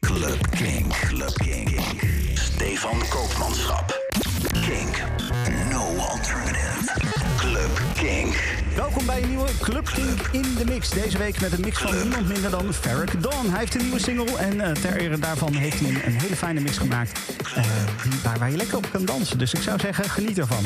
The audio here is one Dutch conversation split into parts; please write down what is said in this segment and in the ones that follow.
Club Kink. Club Kink. Stefan Koopmanschap. Kink. No alternative. Club Kink. Welkom bij een nieuwe Club Kink in de mix. Deze week met een mix van niemand minder dan Farrick Dawn. Hij heeft een nieuwe single en eh, ter ere daarvan heeft hij een, een hele fijne mix gemaakt. eh, waar, waar je lekker op kan dansen. Dus ik zou zeggen, geniet ervan.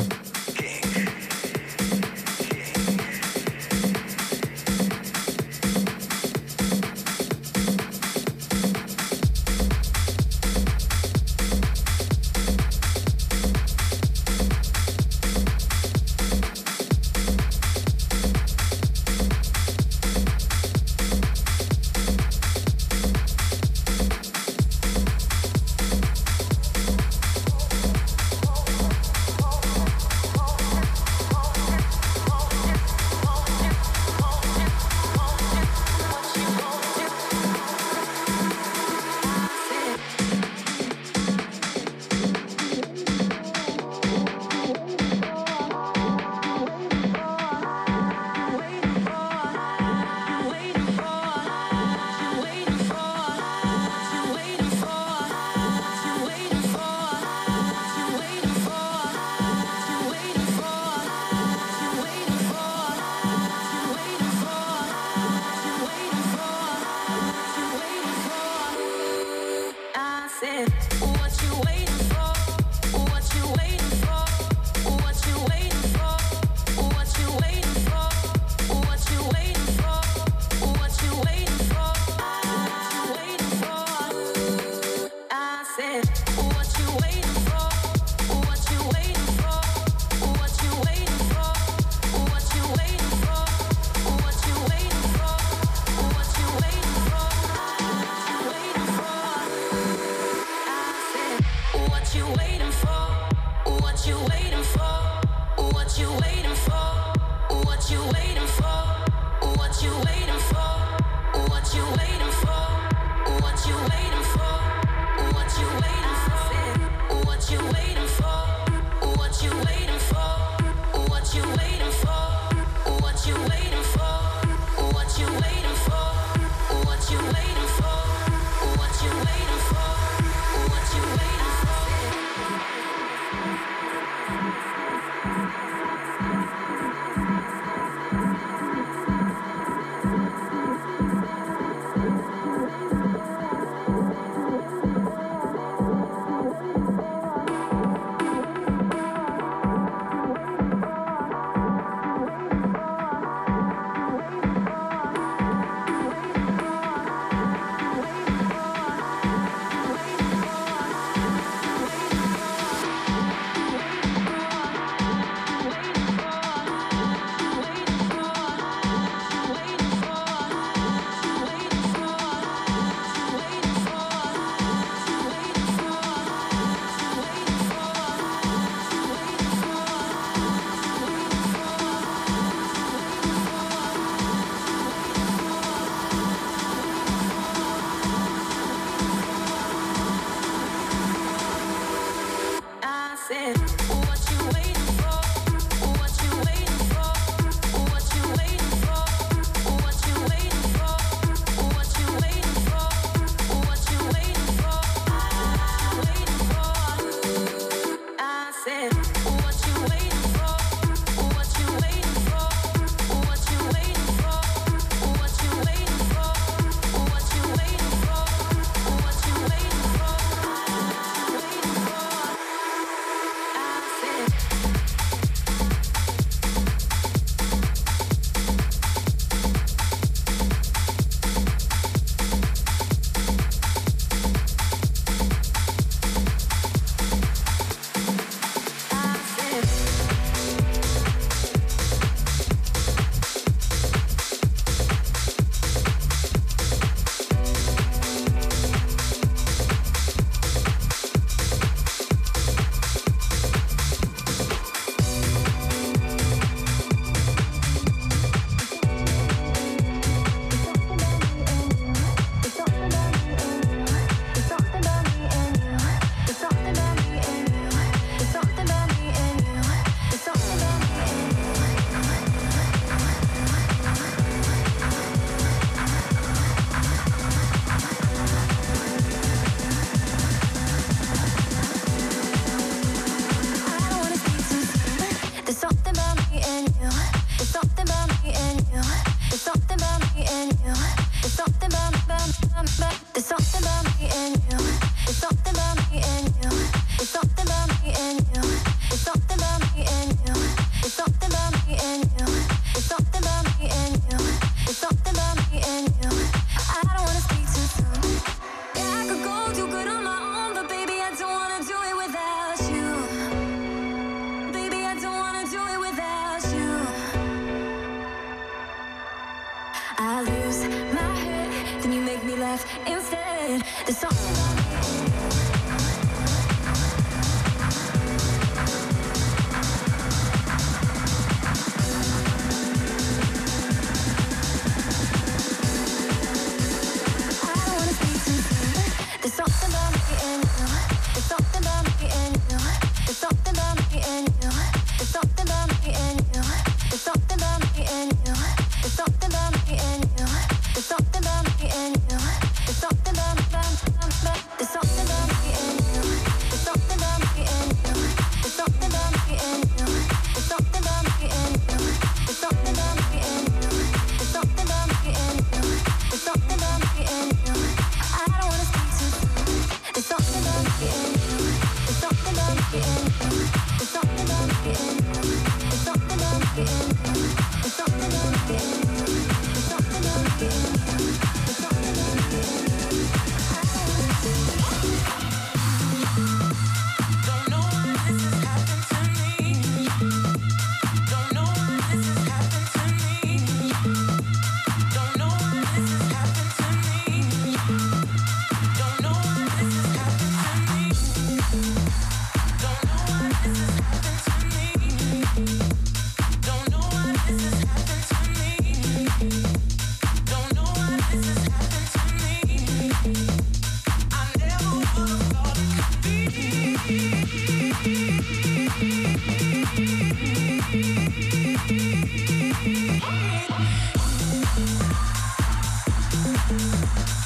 Let me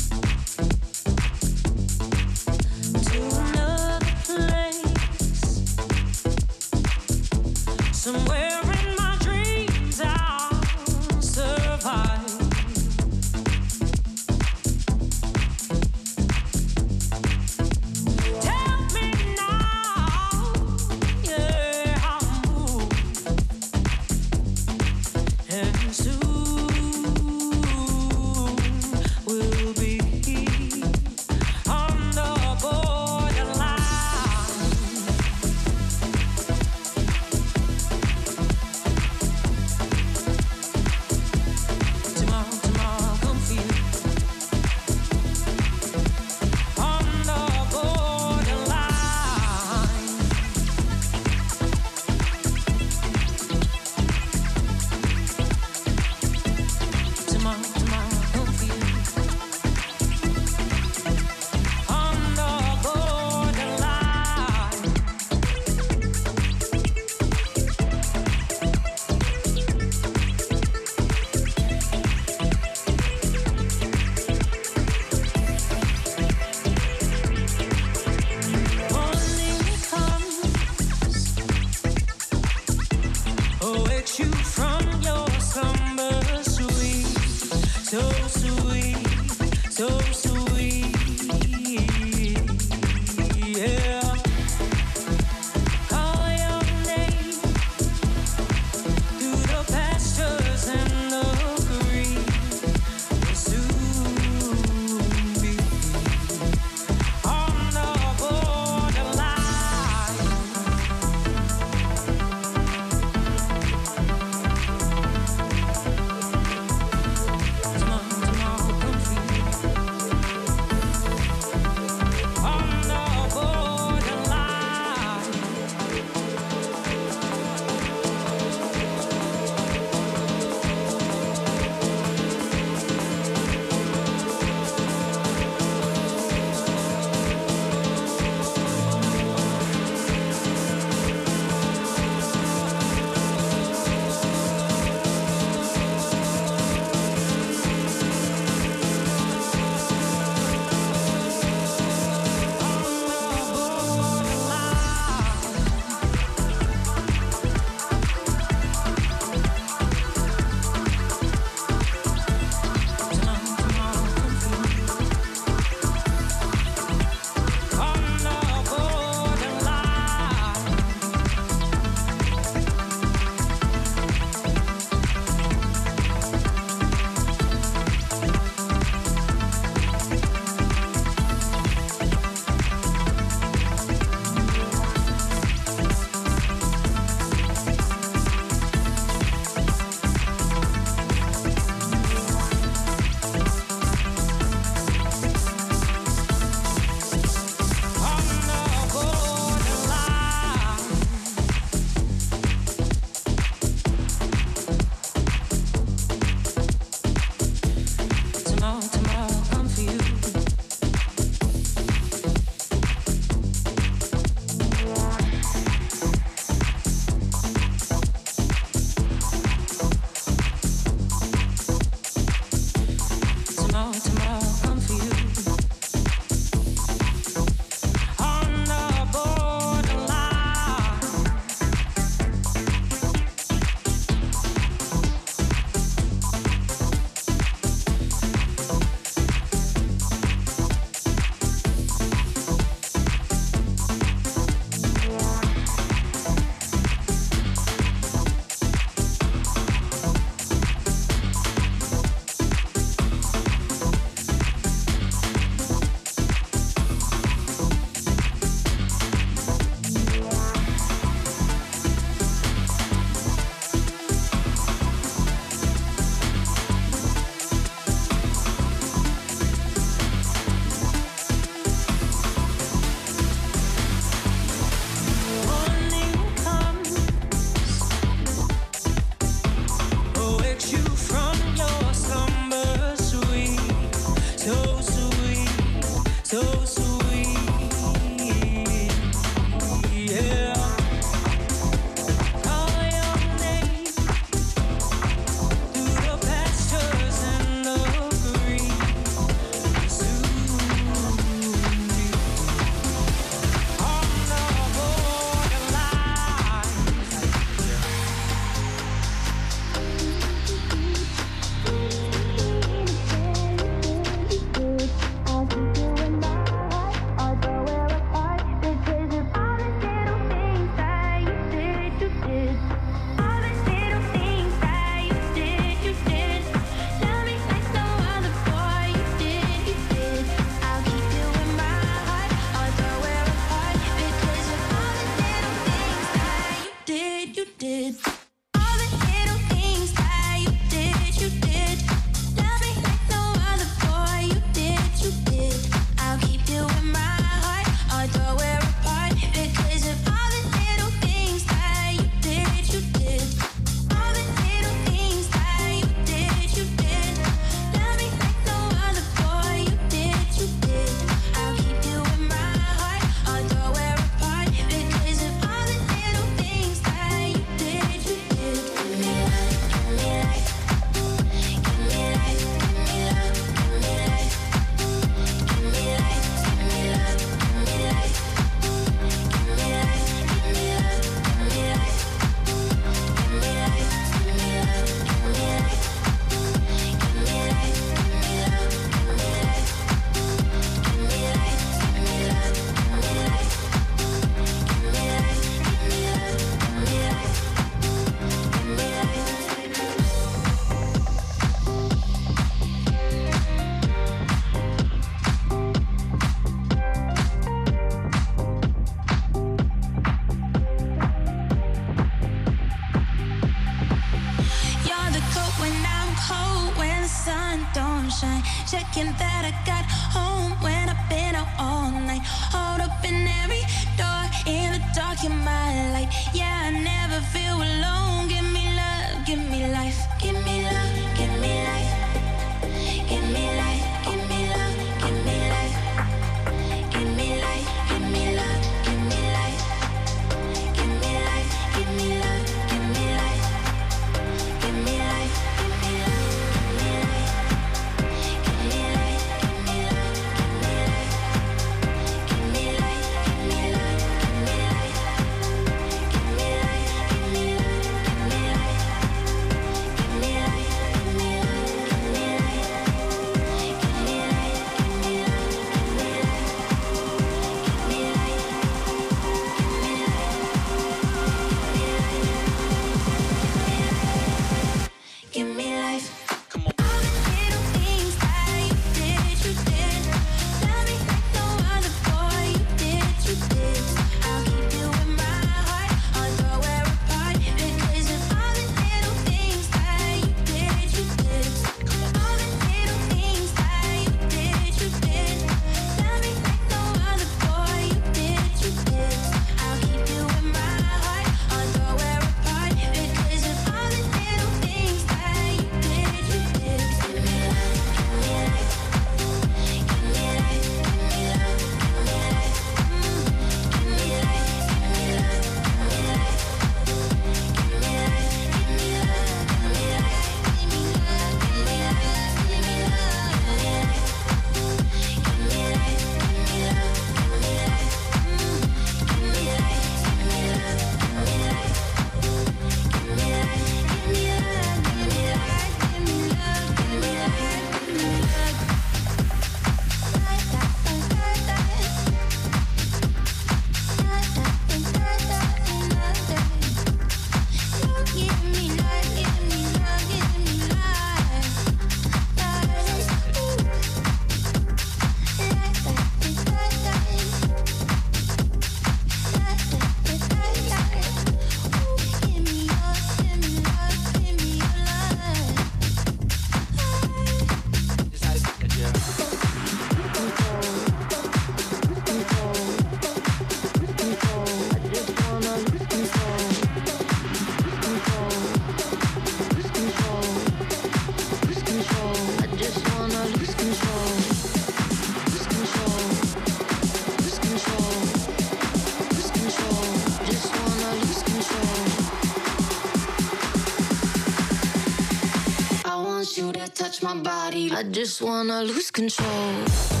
my body. I just wanna lose control.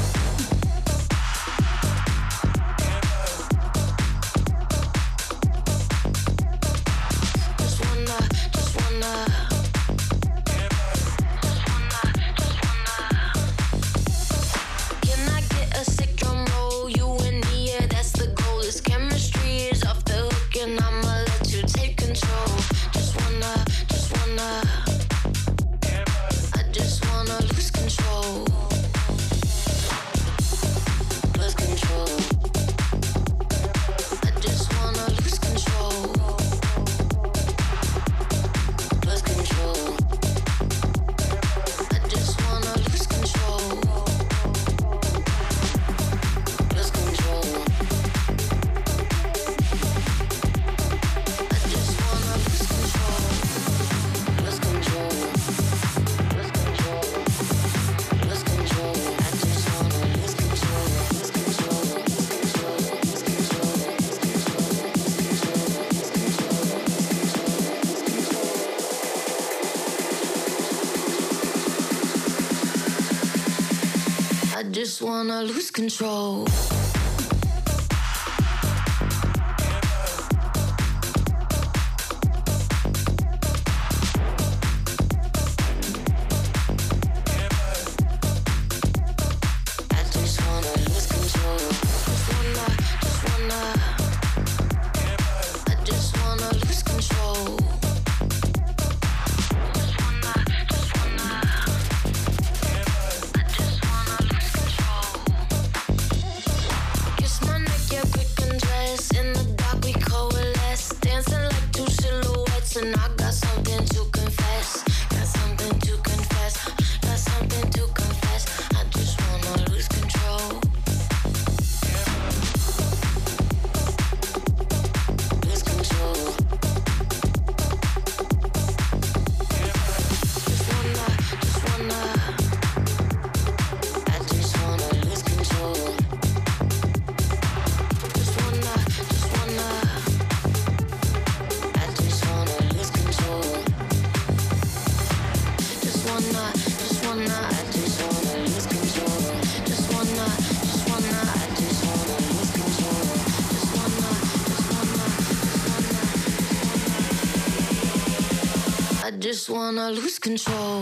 wanna lose control. just wanna lose control.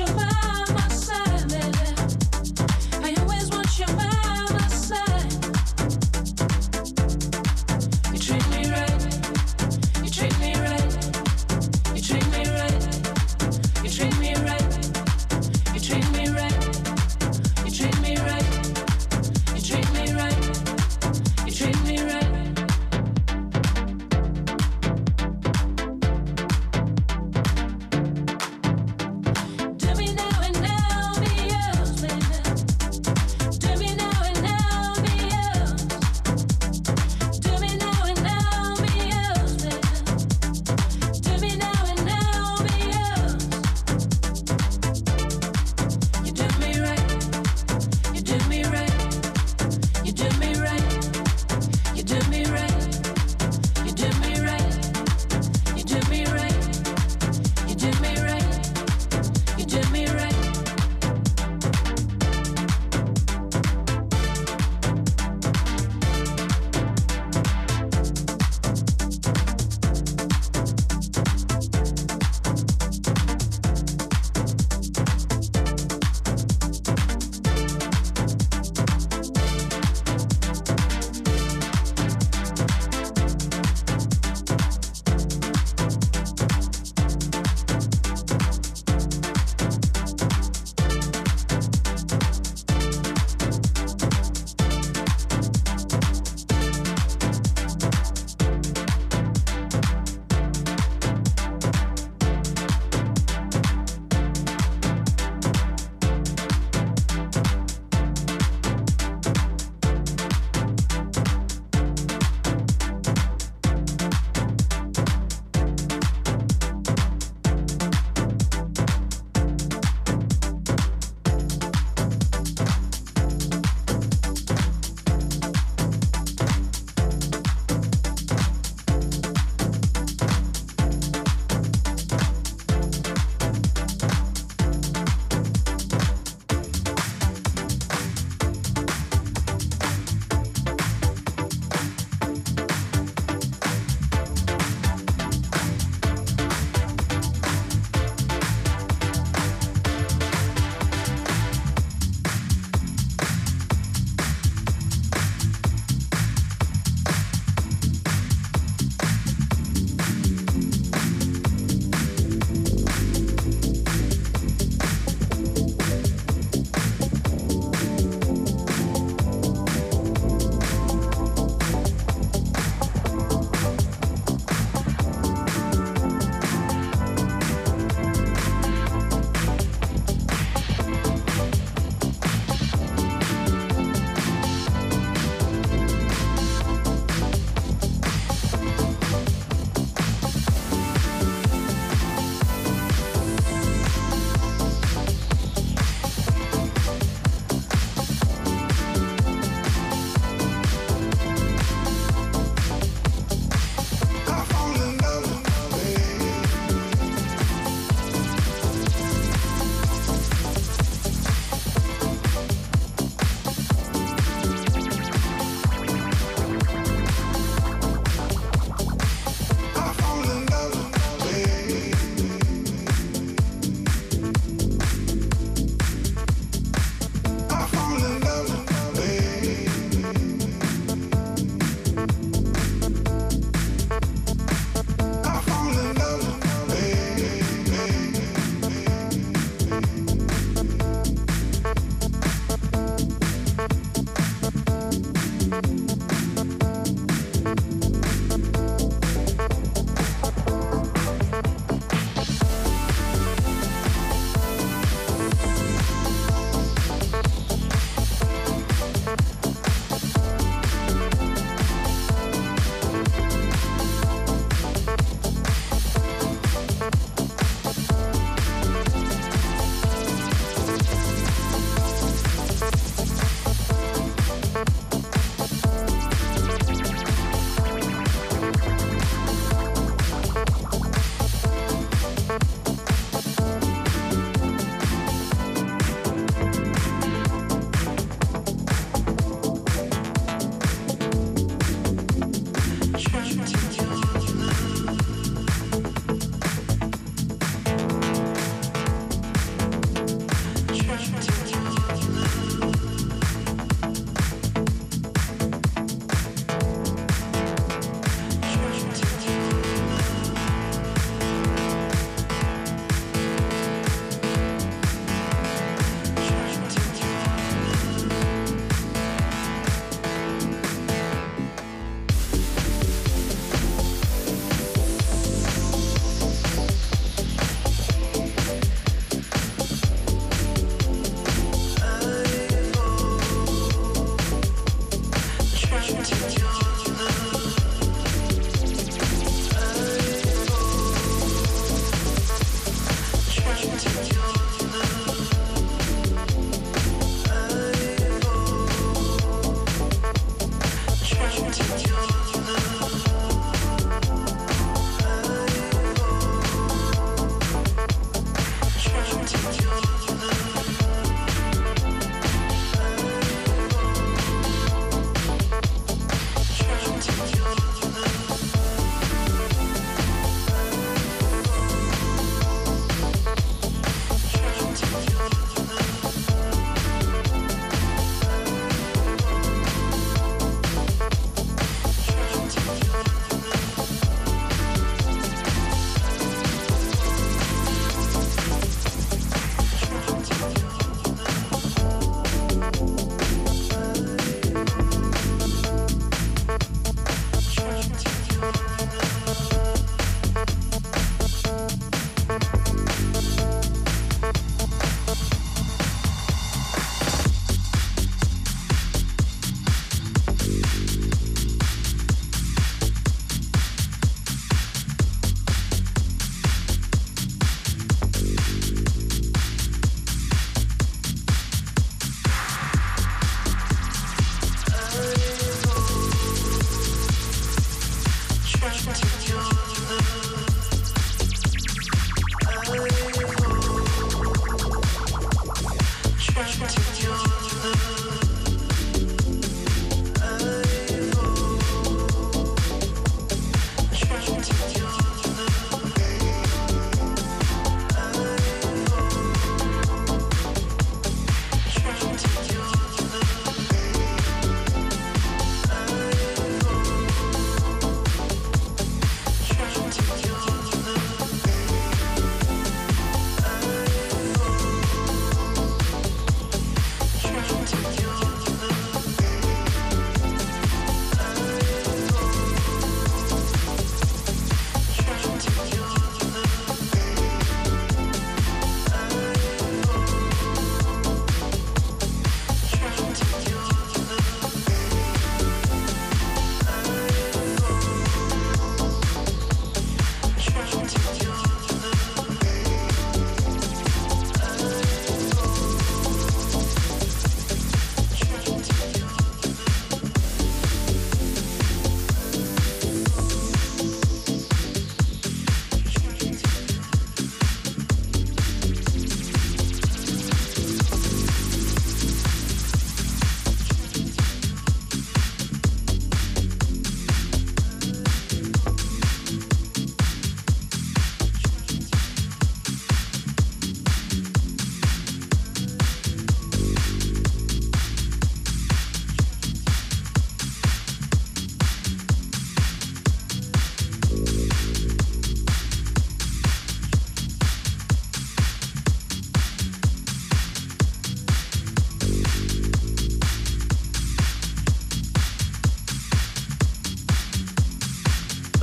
your mind.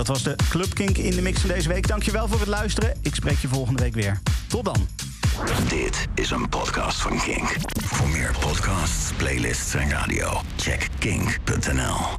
Dat was de Club Kink in de mix van deze week. Dankjewel voor het luisteren. Ik spreek je volgende week weer. Tot dan. Dit is een podcast van Kink. Voor meer podcasts, playlists en radio, check kink.nl.